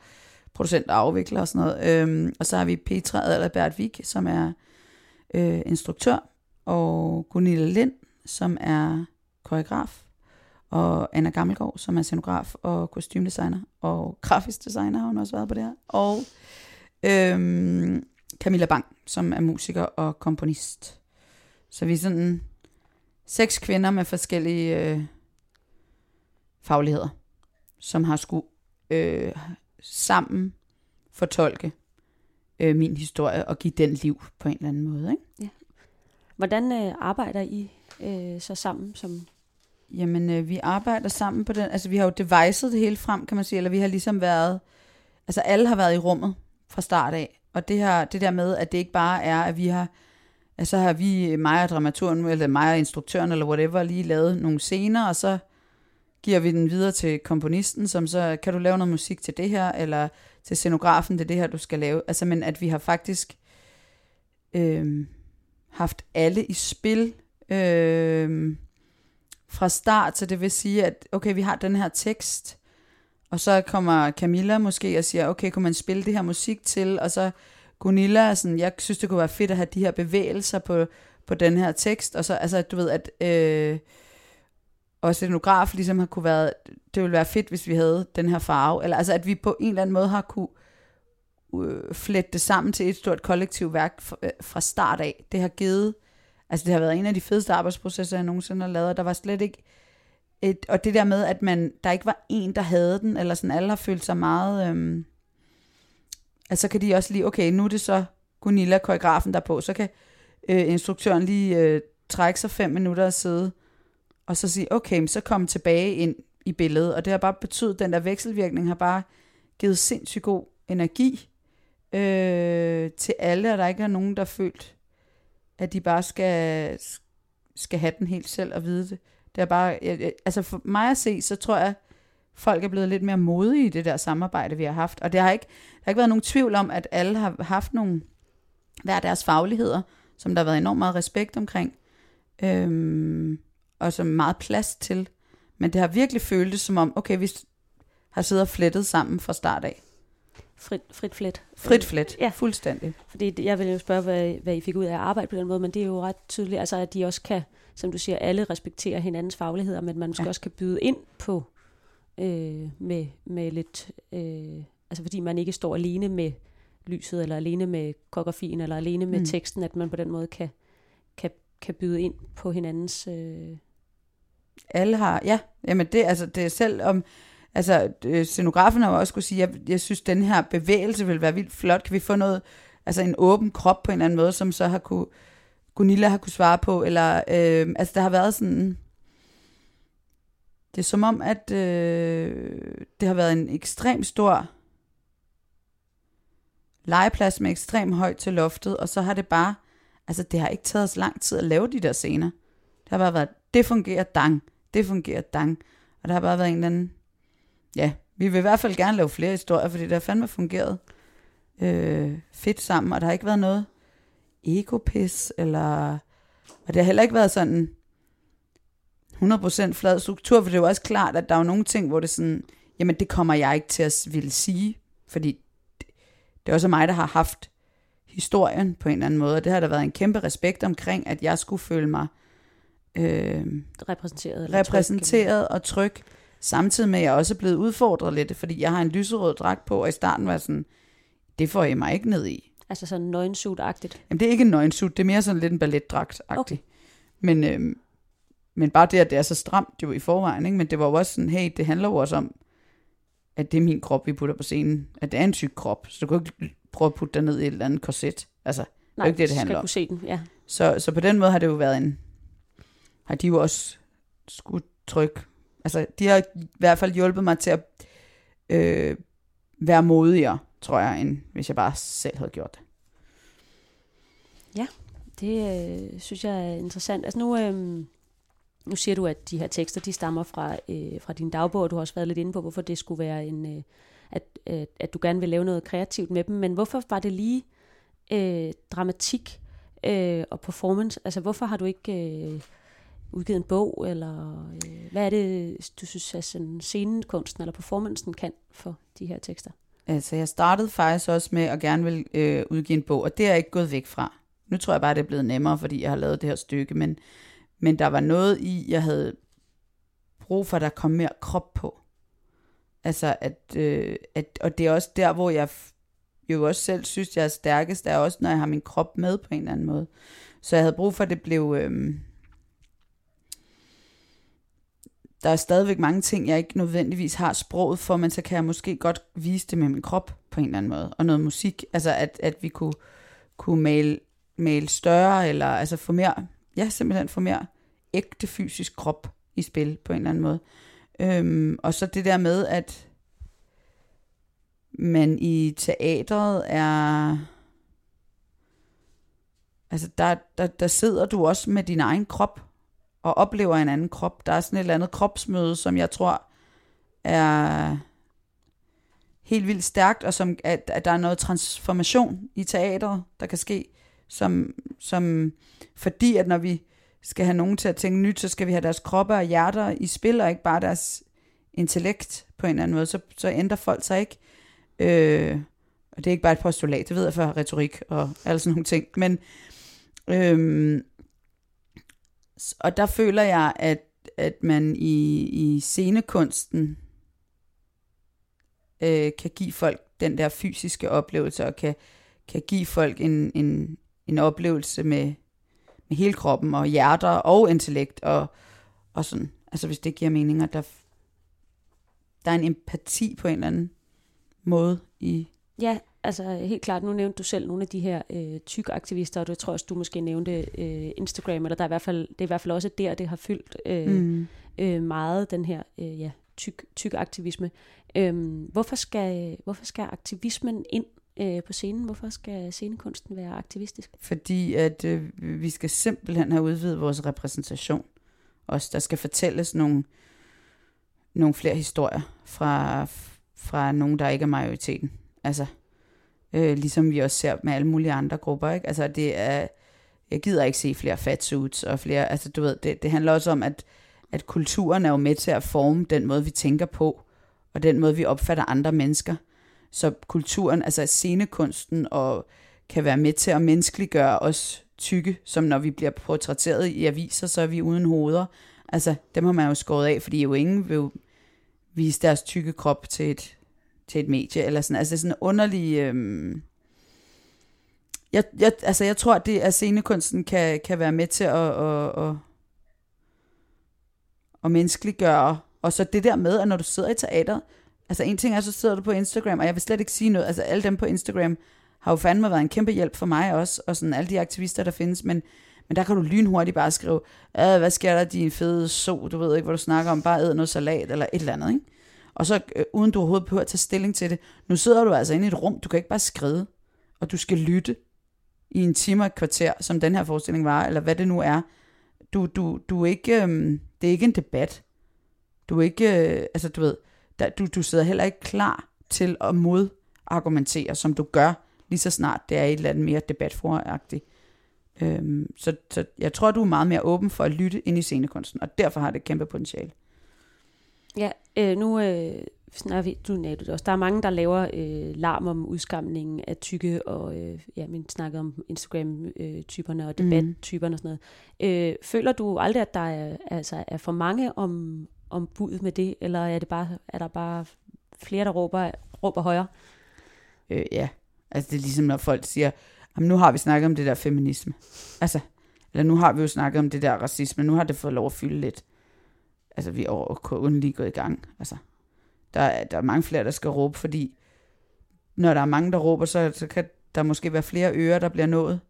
producent og afvikler og sådan noget. Øhm, og så har vi Petra Adlerbert Vik, som er øh, instruktør, og Gunilla Lind, som er koreograf, og Anna Gammelgaard, som er scenograf og kostymdesigner, og grafisk designer har hun også været på det her, og øhm, Camilla Bang, som er musiker og komponist. Så vi er sådan seks kvinder med forskellige øh, fagligheder, som har skulle øh, sammen fortolke øh, min historie og give den liv på en eller anden måde. Ikke? Ja. Hvordan øh, arbejder I øh, så sammen som Jamen, øh, vi arbejder sammen på den. Altså, vi har jo devicet det hele frem, kan man sige. Eller vi har ligesom været... Altså, alle har været i rummet fra start af. Og det, her, det der med, at det ikke bare er, at vi har... Altså, har vi, mig og dramaturen, eller mig og instruktøren, eller whatever, lige lavet nogle scener, og så giver vi den videre til komponisten, som så, kan du lave noget musik til det her, eller til scenografen, det er det her, du skal lave. Altså, men at vi har faktisk øh, haft alle i spil, øh, fra start, så det vil sige, at okay, vi har den her tekst, og så kommer Camilla måske og siger, okay, kunne man spille det her musik til, og så Gunilla, sådan, jeg synes, det kunne være fedt at have de her bevægelser på, på den her tekst, og så, altså, du ved, at øh, og scenograf ligesom har kunne være, det ville være fedt, hvis vi havde den her farve, eller altså, at vi på en eller anden måde har kunne øh, flette det sammen til et stort kollektivt værk fra, øh, fra start af. Det har givet Altså det har været en af de fedeste arbejdsprocesser, jeg nogensinde har lavet. Der var slet ikke et, og det der med, at man, der ikke var en, der havde den, eller sådan alle har følt sig meget, øhm, altså kan de også lige, okay, nu er det så Gunilla, koreografen der på, så kan øh, instruktøren lige øh, trække sig fem minutter og sidde, og så sige, okay, så kom tilbage ind i billedet, og det har bare betydet, den der vekselvirkning har bare givet sindssygt god energi øh, til alle, og der ikke er nogen, der følt, at de bare skal, skal have den helt selv og vide det. Det er bare, jeg, altså for mig at se, så tror jeg, folk er blevet lidt mere modige i det der samarbejde, vi har haft. Og det har ikke, der har ikke været nogen tvivl om, at alle har haft nogle, hver deres fagligheder, som der har været enormt meget respekt omkring, øhm, og som meget plads til. Men det har virkelig føltes som om, okay, vi har siddet og flettet sammen fra start af. Frit, frit flet. Frit flet, ja. fuldstændig. Fordi jeg vil jo spørge, hvad, hvad I fik ud af at arbejde på den måde, men det er jo ret tydeligt, altså at de også kan, som du siger, alle respekterer hinandens fagligheder, men man måske ja. også kan byde ind på øh, med, med lidt, øh, altså fordi man ikke står alene med lyset, eller alene med koreografien, eller alene med mm. teksten, at man på den måde kan, kan, kan byde ind på hinandens... Øh... Alle har, ja, jamen det, altså det er selv om, altså øh, scenografen har også skulle sige, jeg, jeg synes, den her bevægelse vil være vildt flot. Kan vi få noget, altså en åben krop på en eller anden måde, som så har kunne, Gunilla har kunne svare på, eller øh, altså der har været sådan, det er som om, at øh, det har været en ekstrem stor legeplads med ekstremt højt til loftet, og så har det bare, altså det har ikke taget os lang tid at lave de der scener. Det har bare været, det fungerer dang, det fungerer dang, og der har bare været en eller anden, ja, vi vil i hvert fald gerne lave flere historier, fordi det har fandme fungeret øh, fedt sammen, og der har ikke været noget egopis, eller, og det har heller ikke været sådan 100% flad struktur, for det er jo også klart, at der er jo nogle ting, hvor det sådan, jamen det kommer jeg ikke til at ville sige, fordi det, det er også mig, der har haft historien på en eller anden måde, og det har der været en kæmpe respekt omkring, at jeg skulle føle mig øh, Repræsenteret. repræsenteret og tryg, samtidig med, at jeg også er blevet udfordret lidt, fordi jeg har en lyserød dragt på, og i starten var jeg sådan, det får jeg mig ikke ned i. Altså sådan nøgensuit-agtigt. Jamen, det er ikke en nøgensut, det er mere sådan lidt en balletdragt -agtig. Okay. Men, øhm, men bare det, at det er så stramt jo i forvejen, ikke? men det var jo også sådan, hey, det handler jo også om, at det er min krop, vi putter på scenen. At det er en tyk krop, så du kan ikke prøve at putte dig ned i et eller andet korset. Altså, Nej, ikke det, det handler skal om. kunne se den, ja. så, så på den måde har det jo været en, har de jo også skulle trykke. Altså, de har i hvert fald hjulpet mig til at øh, være modigere, tror jeg, end hvis jeg bare selv havde gjort det. Ja, Det øh, synes jeg er interessant. Altså nu, øh, nu siger du, at de her tekster, de stammer fra, øh, fra din dagbog, og du har også været lidt inde på, hvorfor det skulle være en, øh, at, øh, at du gerne vil lave noget kreativt med dem. Men hvorfor var det lige øh, dramatik øh, og performance? Altså hvorfor har du ikke øh, udgivet en bog, eller øh, hvad er det, du synes, at sådan scenekunsten eller performancen kan for de her tekster? Altså, jeg startede faktisk også med at gerne vil øh, udgive en bog, og det er jeg ikke gået væk fra. Nu tror jeg bare, det er blevet nemmere, fordi jeg har lavet det her stykke, men, men der var noget i, jeg havde brug for, at der kom mere krop på. Altså, at, øh, at, og det er også der, hvor jeg jo også selv synes, jeg er stærkest, er også, når jeg har min krop med på en eller anden måde. Så jeg havde brug for, at det blev... Øh, der er stadigvæk mange ting, jeg ikke nødvendigvis har sproget for, men så kan jeg måske godt vise det med min krop på en eller anden måde. Og noget musik, altså at, at vi kunne, kunne male, male større, eller altså få mere, ja simpelthen få mere ægte fysisk krop i spil på en eller anden måde. Øhm, og så det der med, at man i teatret er... Altså, der, der, der sidder du også med din egen krop, og oplever en anden krop. Der er sådan et eller andet kropsmøde, som jeg tror er helt vildt stærkt, og som, at, at der er noget transformation i teateret, der kan ske, som, som fordi at når vi skal have nogen til at tænke nyt, så skal vi have deres kroppe og hjerter i spil, og ikke bare deres intellekt på en eller anden måde, så, så ændrer folk sig ikke. Øh, og det er ikke bare et postulat, det ved jeg for retorik og alle sådan nogle ting, men øhm, og der føler jeg, at, at man i, i scenekunsten øh, kan give folk den der fysiske oplevelse, og kan, kan give folk en, en, en oplevelse med, med hele kroppen, og hjerter, og intellekt, og, og sådan, altså hvis det giver mening, at der, der er en empati på en eller anden måde i, Ja, altså helt klart, nu nævnte du selv nogle af de her øh, tykke aktivister, og det tror også, du måske nævnte øh, Instagram, eller der er i hvert fald, det er i hvert fald også der, det har fyldt øh, mm. øh, meget, den her øh, ja, tyk, tyk aktivisme. Øhm, hvorfor, skal, hvorfor skal aktivismen ind øh, på scenen? Hvorfor skal scenekunsten være aktivistisk? fordi at øh, vi skal simpelthen have udvidet vores repræsentation. Også der skal fortælles nogle, nogle flere historier fra, fra nogen, der ikke er majoriteten. Altså, øh, ligesom vi også ser med alle mulige andre grupper. Ikke? Altså, det er, jeg gider ikke se flere fatsuits og flere, altså du ved, det, det handler også om, at, at kulturen er jo med til at forme den måde, vi tænker på, og den måde, vi opfatter andre mennesker. Så kulturen, altså scenekunsten, og kan være med til at menneskeliggøre os tykke, som når vi bliver portrætteret i aviser, så er vi uden hoveder. Altså, dem har man jo skåret af, fordi jo ingen vil vise deres tykke krop til et, til et medie, eller sådan. Altså, det er sådan en underlig... Øhm jeg, jeg, altså, jeg tror, at det, at scenekunsten kan, kan være med til at, at, at, at menneskeliggøre, og så det der med, at når du sidder i teateret, altså en ting er, så sidder du på Instagram, og jeg vil slet ikke sige noget, altså alle dem på Instagram har jo fandme været en kæmpe hjælp for mig også, og sådan alle de aktivister, der findes, men, Men der kan du lynhurtigt bare skrive, hvad sker der, din fede so, du ved ikke, hvad du snakker om, bare æd noget salat eller et eller andet, ikke? Og så øh, uden du overhovedet behøver at tage stilling til det. Nu sidder du altså inde i et rum, du kan ikke bare skride, og du skal lytte i en time og et kvarter, som den her forestilling var, eller hvad det nu er. Du, du, du er ikke, øh, det er ikke en debat. Du er ikke, øh, altså du ved, der, du, du sidder heller ikke klar til at modargumentere, som du gør, lige så snart det er et eller andet mere debatforagtigt. Øhm, så, så jeg tror, du er meget mere åben for at lytte ind i scenekunsten, og derfor har det kæmpe potentiale. Ja, øh, nu øh, snakker vi, du nævnte det også, der er mange, der laver øh, larm om udskamningen af tykke, og øh, ja, men snakker om Instagram-typerne og mhm. debattyperne og sådan noget. Øh, føler du aldrig, at der er, altså, er for mange om, om budet med det, eller er, det bare, er der bare flere, der råber, råber højere? Øh, ja, altså det er ligesom, når folk siger, nu har vi snakket om det der feminisme. Altså, eller nu har vi jo snakket om det der racisme, nu har det fået lov at fylde lidt. Altså, vi er kun lige gået i gang. Altså, der, er, der er mange flere, der skal råbe, fordi når der er mange, der råber, så, så kan der måske være flere ører, der bliver nået.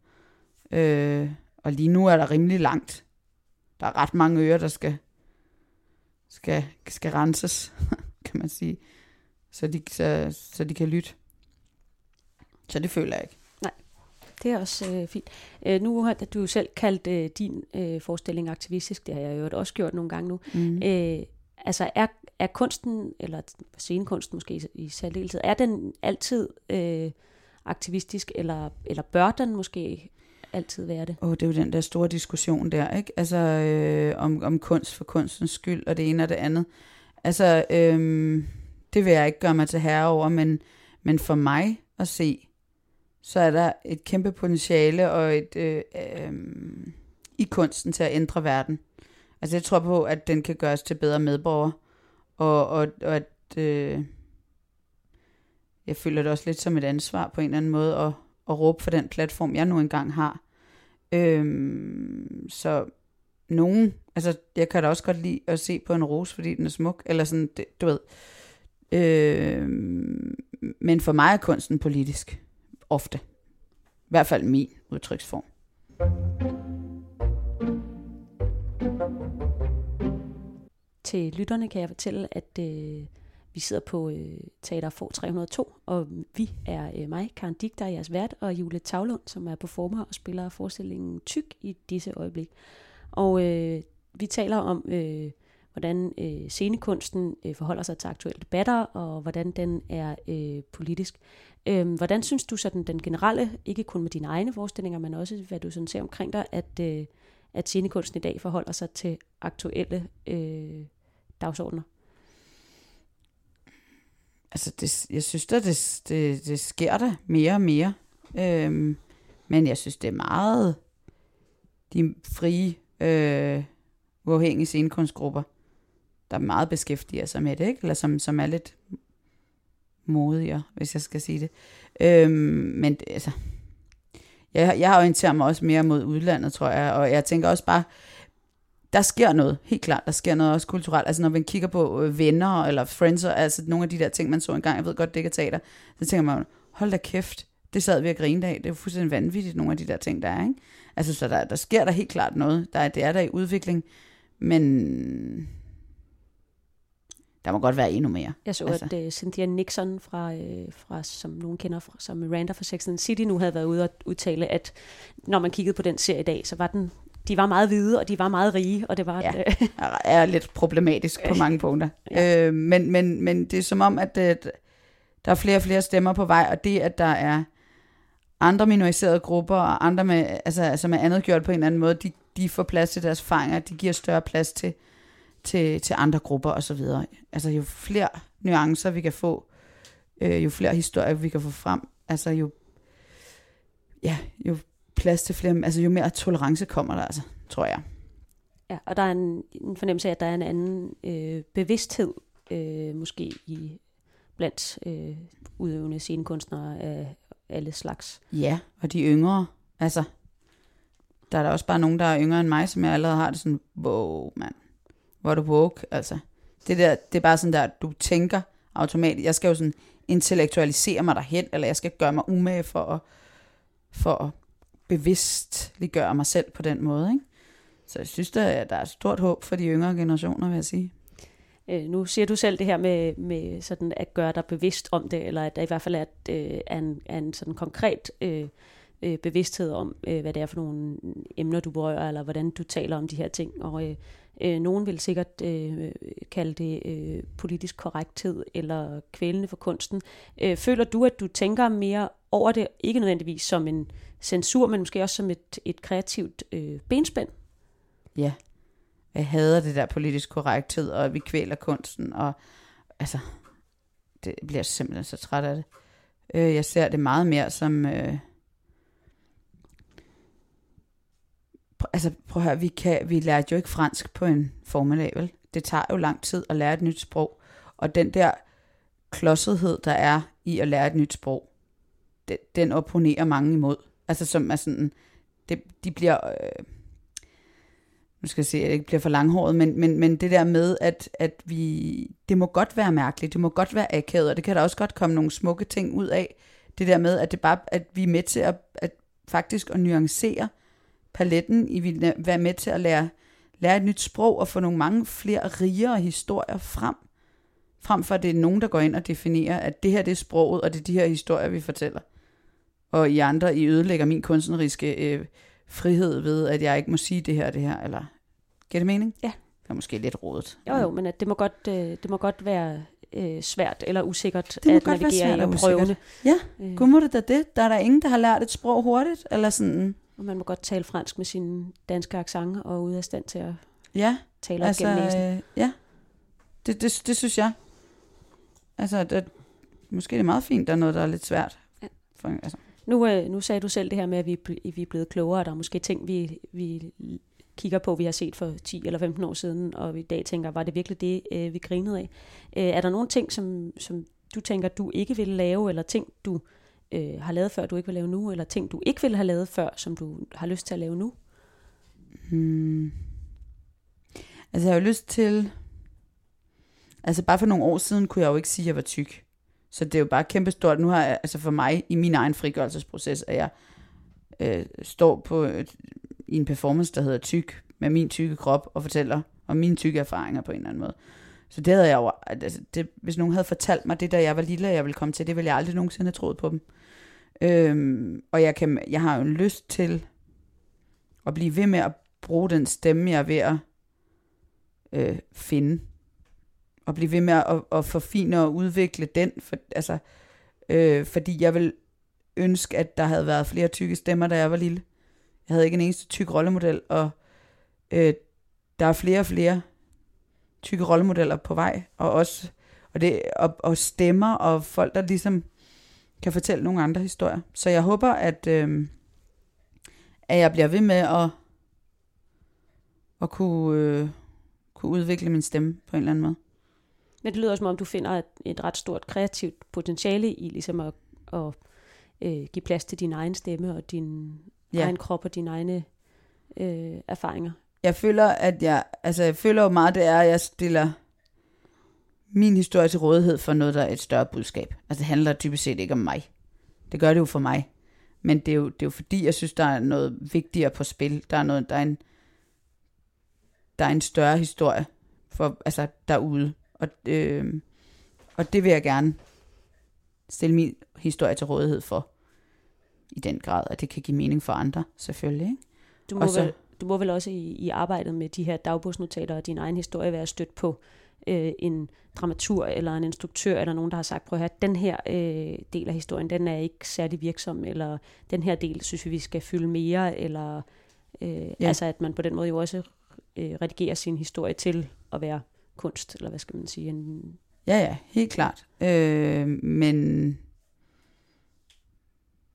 Øh, og lige nu er der rimelig langt. Der er ret mange ører, der skal, skal, skal renses, kan man sige, så de, så, så de kan lytte. Så det føler jeg ikke. Det er også øh, fint. Øh, nu har du selv kaldt øh, din øh, forestilling aktivistisk, det har jeg jo også gjort nogle gange nu. Mm. Øh, altså er, er kunsten, eller scenekunsten måske i, i særdeleshed, er den altid øh, aktivistisk, eller, eller bør den måske altid være det? Åh, oh, det er jo den der store diskussion der, ikke? Altså øh, om, om kunst for kunstens skyld, og det ene og det andet. Altså, øh, det vil jeg ikke gøre mig til herre over, men, men for mig at se, så er der et kæmpe potentiale og et øh, øh, i kunsten til at ændre verden. Altså jeg tror på, at den kan gøres til bedre medborgere, og, og, og at øh, jeg føler det også lidt som et ansvar på en eller anden måde at, at råbe for den platform, jeg nu engang har. Øhm, så nogen, altså jeg kan da også godt lide at se på en rose, fordi den er smuk, eller sådan, det, du ved. Øhm, men for mig er kunsten politisk, ofte. I hvert fald min udtryksform. Til lytterne kan jeg fortælle, at øh, vi sidder på øh, Teater for 302, og vi er øh, mig, Karen Dik, der er jeres vært, og Julie Tavlund, som er performer og spiller forestillingen Tyk i disse øjeblik. Og øh, vi taler om, øh, hvordan øh, scenekunsten øh, forholder sig til aktuelle debatter, og hvordan den er øh, politisk. Øh, hvordan synes du sådan den generelle, ikke kun med dine egne forestillinger, men også hvad du sådan ser omkring dig, at, øh, at scenekunsten i dag forholder sig til aktuelle øh, dagsordner? Altså, det, jeg synes da, det, det, det sker der mere og mere. Øhm, men jeg synes, det er meget de frie, øh, uafhængige scenekunstgrupper, der meget beskæftiger sig med det, ikke? eller som, som er lidt modigere, hvis jeg skal sige det. Øhm, men altså, jeg, jeg orienterer mig også mere mod udlandet, tror jeg, og jeg tænker også bare, der sker noget, helt klart, der sker noget også kulturelt. Altså når man kigger på øh, venner eller friends, altså nogle af de der ting, man så engang, jeg ved godt, det ikke er teater, så tænker man, hold da kæft, det sad vi og grinede af, det er jo fuldstændig vanvittigt, nogle af de der ting, der er, ikke? Altså så der, der sker der helt klart noget, der det er der i udvikling, men der må godt være endnu mere. Jeg så, altså. at uh, Cynthia Nixon, fra, uh, fra, som nogen kender fra, som Miranda fra Sex and City, nu havde været ude og udtale, at når man kiggede på den serie i dag, så var den de var meget hvide, og de var meget rige, og det var... Ja, øh, er lidt problematisk på mange punkter. Ja. Øh, men, men, men det er som om, at, at der er flere og flere stemmer på vej, og det, at der er andre minoriserede grupper, og andre, med, altså, som er andet gjort på en eller anden måde, de, de får plads til deres erfaringer, de giver større plads til, til, til andre grupper osv. Altså jo flere nuancer vi kan få, øh, jo flere historier vi kan få frem, altså jo, ja, jo plads til flere, altså jo mere tolerance kommer der altså, tror jeg. Ja, og der er en, en fornemmelse af, at der er en anden øh, bevidsthed, øh, måske i blandt øh, udøvende scenekunstnere af alle slags. Ja, og de yngre, altså, der er der også bare nogen, der er yngre end mig, som jeg allerede har det sådan, wow, mand, hvor er du woke, altså. Det, der, det er bare sådan der, du tænker automatisk, jeg skal jo sådan intellektualisere mig derhen, eller jeg skal gøre mig umage for at, for at bevidstliggøre mig selv på den måde. Ikke? Så jeg synes, der er, der er et stort håb for de yngre generationer, vil jeg sige. Øh, nu siger du selv det her med, med sådan at gøre dig bevidst om det, eller at der i hvert fald er, øh, er, en, er en sådan konkret øh, øh, bevidsthed om, øh, hvad det er for nogle emner, du berører, eller hvordan du taler om de her ting. Og øh, øh, nogen vil sikkert øh, kalde det øh, politisk korrekthed eller kvælende for kunsten. Øh, føler du, at du tænker mere over det, ikke nødvendigvis som en censur, men måske også som et, et kreativt øh, benspænd? Ja, jeg hader det der politisk korrekthed, og vi kvæler kunsten, og altså, det bliver simpelthen så træt af det. Øh, jeg ser det meget mere som... Øh, altså prøv at høre, vi, kan, vi lærte jo ikke fransk på en formiddag, vel? Det tager jo lang tid at lære et nyt sprog. Og den der klodsethed, der er i at lære et nyt sprog, den, den opponerer mange imod. Altså som er sådan, det, de bliver, øh, nu skal jeg se, at det ikke bliver for langhåret, men, men, men det der med, at, at vi, det må godt være mærkeligt, det må godt være akavet, og det kan der også godt komme nogle smukke ting ud af. Det der med, at det bare, at vi er med til at, at faktisk at nuancere paletten, I vil være med til at lære, lære et nyt sprog og få nogle mange flere rigere historier frem, frem for at det er nogen, der går ind og definerer, at det her det er sproget, og det er de her historier, vi fortæller. Og I andre, I ødelægger min kunstneriske øh, frihed ved, at jeg ikke må sige det her og det her, eller giver det mening? Ja. Det er måske lidt rodet. Jo, jo, men at det må godt, øh, det må godt være øh, svært eller usikkert det må at godt navigere være svært i og prøvende. Ja, øh. gud må det da det. Der er der ingen, der har lært et sprog hurtigt, eller sådan. Og man må godt tale fransk med sin danske accent og ude af stand til at ja, tale altså, op gennem næsen. Øh, ja, det, det, det synes jeg. Altså, det, måske er det meget fint, der er noget, der er lidt svært. Ja. For, altså. nu, øh, nu sagde du selv det her med, at vi, vi er blevet klogere. Der er måske ting, vi, vi kigger på, vi har set for 10 eller 15 år siden, og vi i dag tænker, var det virkelig det, øh, vi grinede af? Øh, er der nogle ting, som, som du tænker, du ikke vil lave, eller ting, du øh, har lavet før, du ikke vil lave nu, eller ting, du ikke vil have lavet før, som du har lyst til at lave nu? Hmm. Altså, jeg har jo lyst til... Altså, bare for nogle år siden kunne jeg jo ikke sige, at jeg var tyk. Så det er jo bare kæmpestort. Nu har jeg, altså for mig, i min egen frigørelsesproces, at jeg øh, står på, et, i en performance, der hedder tyk, med min tykke krop, og fortæller om mine tykke erfaringer på en eller anden måde. Så det havde jeg jo, altså det, hvis nogen havde fortalt mig det, da jeg var lille, jeg ville komme til, det ville jeg aldrig nogensinde have troet på dem. Øhm, og jeg, kan, jeg har jo en lyst til at blive ved med at bruge den stemme, jeg er ved at øh, finde. Og blive ved med at, at forfine og udvikle den. For, altså, øh, fordi jeg vil ønske, at der havde været flere tykke stemmer, da jeg var lille. Jeg havde ikke en eneste tyk rollemodel, og øh, der er flere og flere tykke rollemodeller på vej, og også og, det, og, og stemmer, og folk, der ligesom kan fortælle nogle andre historier. Så jeg håber, at, øh, at jeg bliver ved med at, at kunne, øh, kunne udvikle min stemme på en eller anden måde. Men det lyder som om, du finder et, et ret stort kreativt potentiale i ligesom at, at øh, give plads til din egen stemme og din ja. egen krop og dine egne øh, erfaringer. Jeg føler, at jeg, altså jeg føler jo meget, det er, at jeg stiller min historie til rådighed for noget, der er et større budskab. Altså det handler typisk set ikke om mig. Det gør det jo for mig. Men det er jo, det er jo fordi, jeg synes, der er noget vigtigere på spil. Der er, noget, der er, en, der er en større historie for, altså, derude. Og, øh, og det vil jeg gerne stille min historie til rådighed for. I den grad, at det kan give mening for andre, selvfølgelig. Ikke? Du må, så, vel, du må vel også i, i arbejdet med de her dagbogsnotater og din egen historie være stødt på øh, en dramatur eller en instruktør eller nogen, der har sagt, prøv at høre, den her øh, del af historien, den er ikke særlig virksom, eller den her del synes vi, vi skal fylde mere, eller øh, ja. altså at man på den måde jo også øh, redigerer sin historie til at være kunst, eller hvad skal man sige? En... Ja, ja, helt klart. Øh, men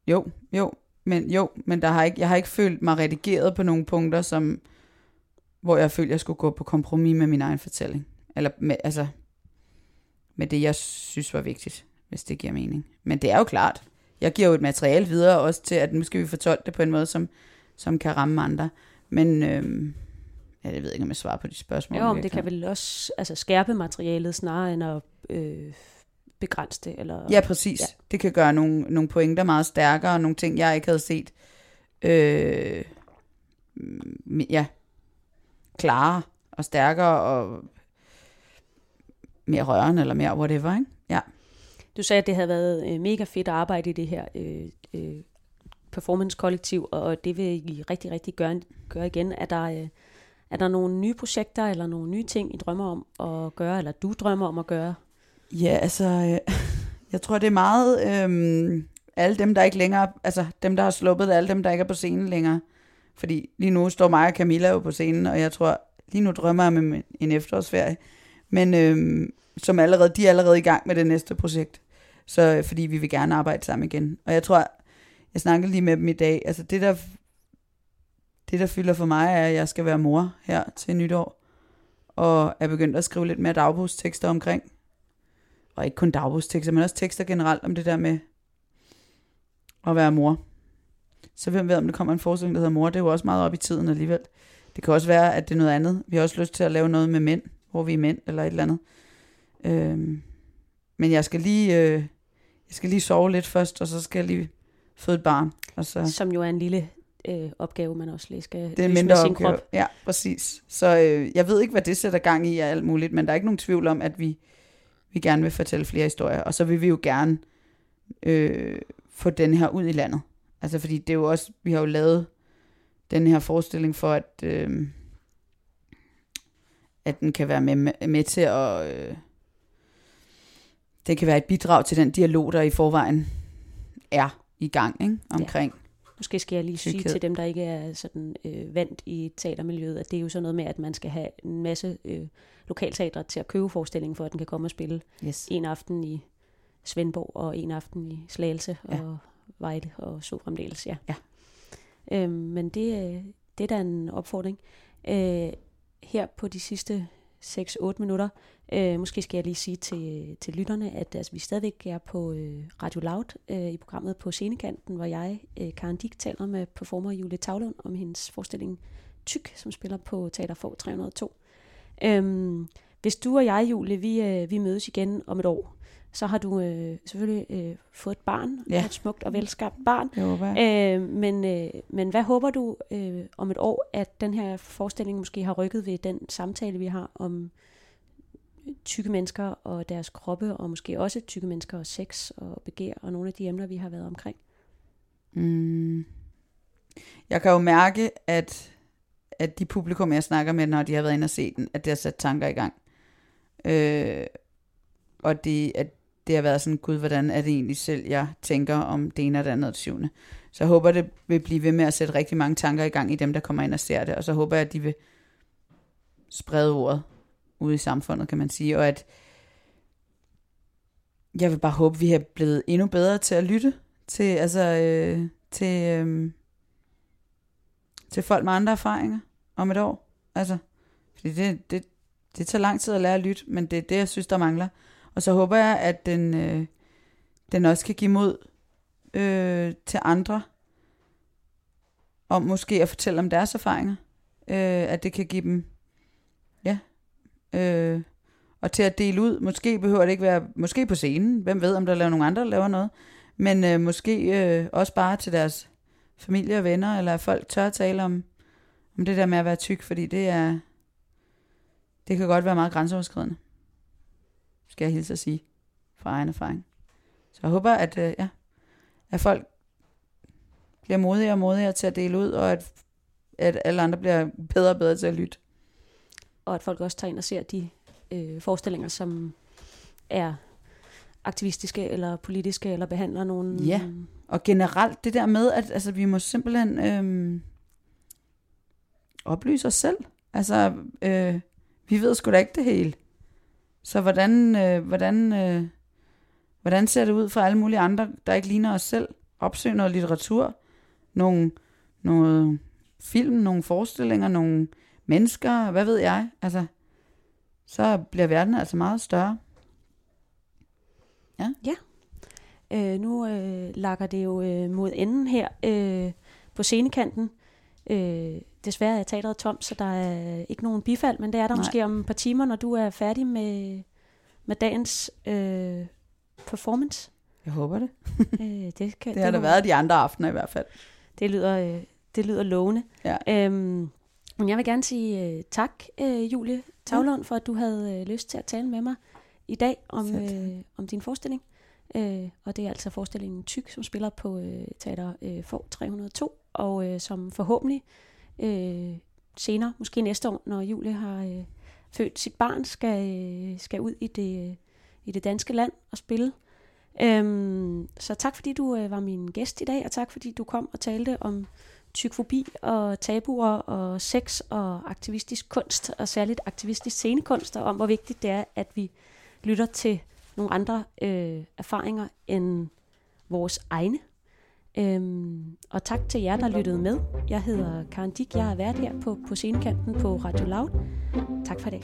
jo, jo, men jo, men der har ikke, jeg har ikke følt mig redigeret på nogle punkter, som, hvor jeg følte, jeg skulle gå på kompromis med min egen fortælling. Eller med, altså, med det, jeg synes var vigtigt, hvis det giver mening. Men det er jo klart, jeg giver jo et materiale videre også til, at nu skal vi fortolke det på en måde, som, som kan ramme andre. Men øhm, ja, jeg ved ikke, om jeg svarer på de spørgsmål. Jo, det kan vel også altså, skærpe materialet snarere end at øh, begrænse det. Eller, ja, præcis. Ja. Det kan gøre nogle, nogle pointer meget stærkere, og nogle ting, jeg ikke havde set øh, ja, klarere og stærkere og mere rørende eller mere whatever, ikke? Ja. Du sagde, at det havde været øh, mega fedt at arbejde i det her øh, øh, performance-kollektiv, og det vil I rigtig, rigtig gøre, gøre igen. Er der, øh, er der nogle nye projekter eller nogle nye ting, I drømmer om at gøre, eller du drømmer om at gøre? Ja, altså, øh, jeg tror, det er meget øh, alle dem, der ikke længere, altså dem, der har sluppet, alle dem, der ikke er på scenen længere. Fordi lige nu står mig og Camilla jo på scenen, og jeg tror, lige nu drømmer jeg med en efterårsferie. Men øh, som allerede, de er allerede i gang med det næste projekt. Så øh, fordi vi vil gerne arbejde sammen igen. Og jeg tror, jeg snakkede lige med dem i dag, altså det der, det der fylder for mig er, at jeg skal være mor her til nytår. Og er begyndt at skrive lidt mere dagbogstekster omkring. Og ikke kun dagbogstekster, men også tekster generelt om det der med at være mor. Så hvem ved, om der kommer en forestilling, der hedder mor. Det er jo også meget op i tiden alligevel. Det kan også være, at det er noget andet. Vi har også lyst til at lave noget med mænd, hvor vi er mænd, eller et eller andet. Øhm, men jeg skal lige, øh, jeg skal lige sove lidt først, og så skal jeg lige føde et barn. Og så, Som jo er en lille øh, opgave, man også lige skal det er løse mindre med sin opgave. krop. Ja, præcis. Så øh, jeg ved ikke, hvad det sætter gang i af alt muligt, men der er ikke nogen tvivl om, at vi, vi gerne vil fortælle flere historier. Og så vil vi jo gerne øh, få den her ud i landet. Altså fordi det er jo også, vi har jo lavet den her forestilling for, at, øh, at den kan være med, med til at... Øh, det kan være et bidrag til den dialog, der i forvejen er i gang ikke? omkring. Måske skal jeg lige sige Tykkhed. til dem, der ikke er sådan øh, vant i teatermiljøet, at det er jo sådan noget med, at man skal have en masse øh, lokalteatre til at købe forestillingen, for at den kan komme og spille Yes. en aften i Svendborg, og en aften i Slagelse Ja. og Vejle og så fremdeles. Ja. Ja. Øhm, men det, øh, det er da en opfordring. Øh, her på de sidste 6-8 minutter, øh, måske skal jeg lige sige til, til lytterne, at altså, vi stadigvæk er på øh, Radio Loud øh, i programmet på Scenekanten, hvor jeg, øh, Karen Dick, taler med performer Julie Tavlund om hendes forestilling Tyk, som spiller på Teater for 302. Øhm, hvis du og jeg, Julie, vi, øh, vi mødes igen om et år, så har du øh, selvfølgelig øh, fået et barn, Ja. et smukt og velskabt barn. Det håber jeg. Øh, men, øh, men hvad håber du øh, om et år, at den her forestilling måske har rykket ved den samtale, vi har om tykke mennesker og deres kroppe, og måske også tykke mennesker og sex og begær, og nogle af de emner, vi har været omkring? Mm. Jeg kan jo mærke, at, at de publikum, jeg snakker med, når de har været inde og set den, at det har sat tanker i gang. Øh, og det, at det har været sådan, gud, hvordan er det egentlig selv, jeg tænker om det ene og det andet og det syvende. Så jeg håber, det vil blive ved med at sætte rigtig mange tanker i gang i dem, der kommer ind og ser det. Og så håber jeg, at de vil sprede ordet ude i samfundet, kan man sige. Og at jeg vil bare håbe, at vi er blevet endnu bedre til at lytte til, altså, øh, til, øh, til folk med andre erfaringer om et år. Altså, fordi det, det, det tager lang tid at lære at lytte, men det er det, jeg synes, der mangler. Og så håber jeg, at den, øh, den også kan give mod øh, til andre, om måske at fortælle om deres erfaringer. Øh, at det kan give dem, ja, øh, og til at dele ud. Måske behøver det ikke være, måske på scenen, hvem ved, om der laver nogle andre, der laver noget. Men øh, måske øh, også bare til deres familie og venner, eller at folk tør at tale om, om det der med at være tyk, fordi det er, det kan godt være meget grænseoverskridende, skal jeg hilse at sige, fra egen erfaring. Så jeg håber, at, øh, ja, at folk bliver modigere og modigere til at dele ud, og at, at alle andre bliver bedre og bedre til at lytte. Og at folk også tager ind og ser de øh, forestillinger, som er aktivistiske eller politiske, eller behandler nogle... Ja. Og generelt det der med, at altså, vi må simpelthen øhm, oplyse os selv. Altså, øh, vi ved sgu da ikke det hele. Så hvordan, øh, hvordan, øh, hvordan ser det ud for alle mulige andre, der ikke ligner os selv? Opsøg noget litteratur, nogle, noget film, nogle forestillinger, nogle mennesker, hvad ved jeg? Altså, så bliver verden altså meget større. Ja. Ja. Øh, nu øh, lakker det jo øh, mod enden her øh, på scenekanten. Øh, desværre er teateret tomt, så der er ikke nogen bifald, men det er der Nej. måske om et par timer, når du er færdig med, med dagens øh, performance. Jeg håber det. øh, det, kan, Det har der været de andre aftener i hvert fald. Det lyder, øh, det lyder lovende. Ja. Øhm, men jeg vil gerne sige øh, tak, øh, Julie Tavlund, for at du havde øh, lyst til at tale med mig i dag om, øh, om din forestilling. Øh, og det er altså forestillingen Tyk, som spiller på øh, Teater øh, For 302, og øh, som forhåbentlig øh, senere, måske næste år, når Julie har øh, født sit barn, skal, øh, skal ud i det, øh, i det danske land og spille. Øhm, så tak fordi du øh, var min gæst i dag, og tak fordi du kom og talte om tykfobi og tabuer og sex og aktivistisk kunst, og særligt aktivistisk scenekunst, og om hvor vigtigt det er, at vi lytter til nogle andre øh, erfaringer end vores egne. Øhm, og tak til jer, der lyttede med. Jeg hedder Karen Dick, jeg er vært her på, på scenekanten på Radio Loud. Tak for i dag.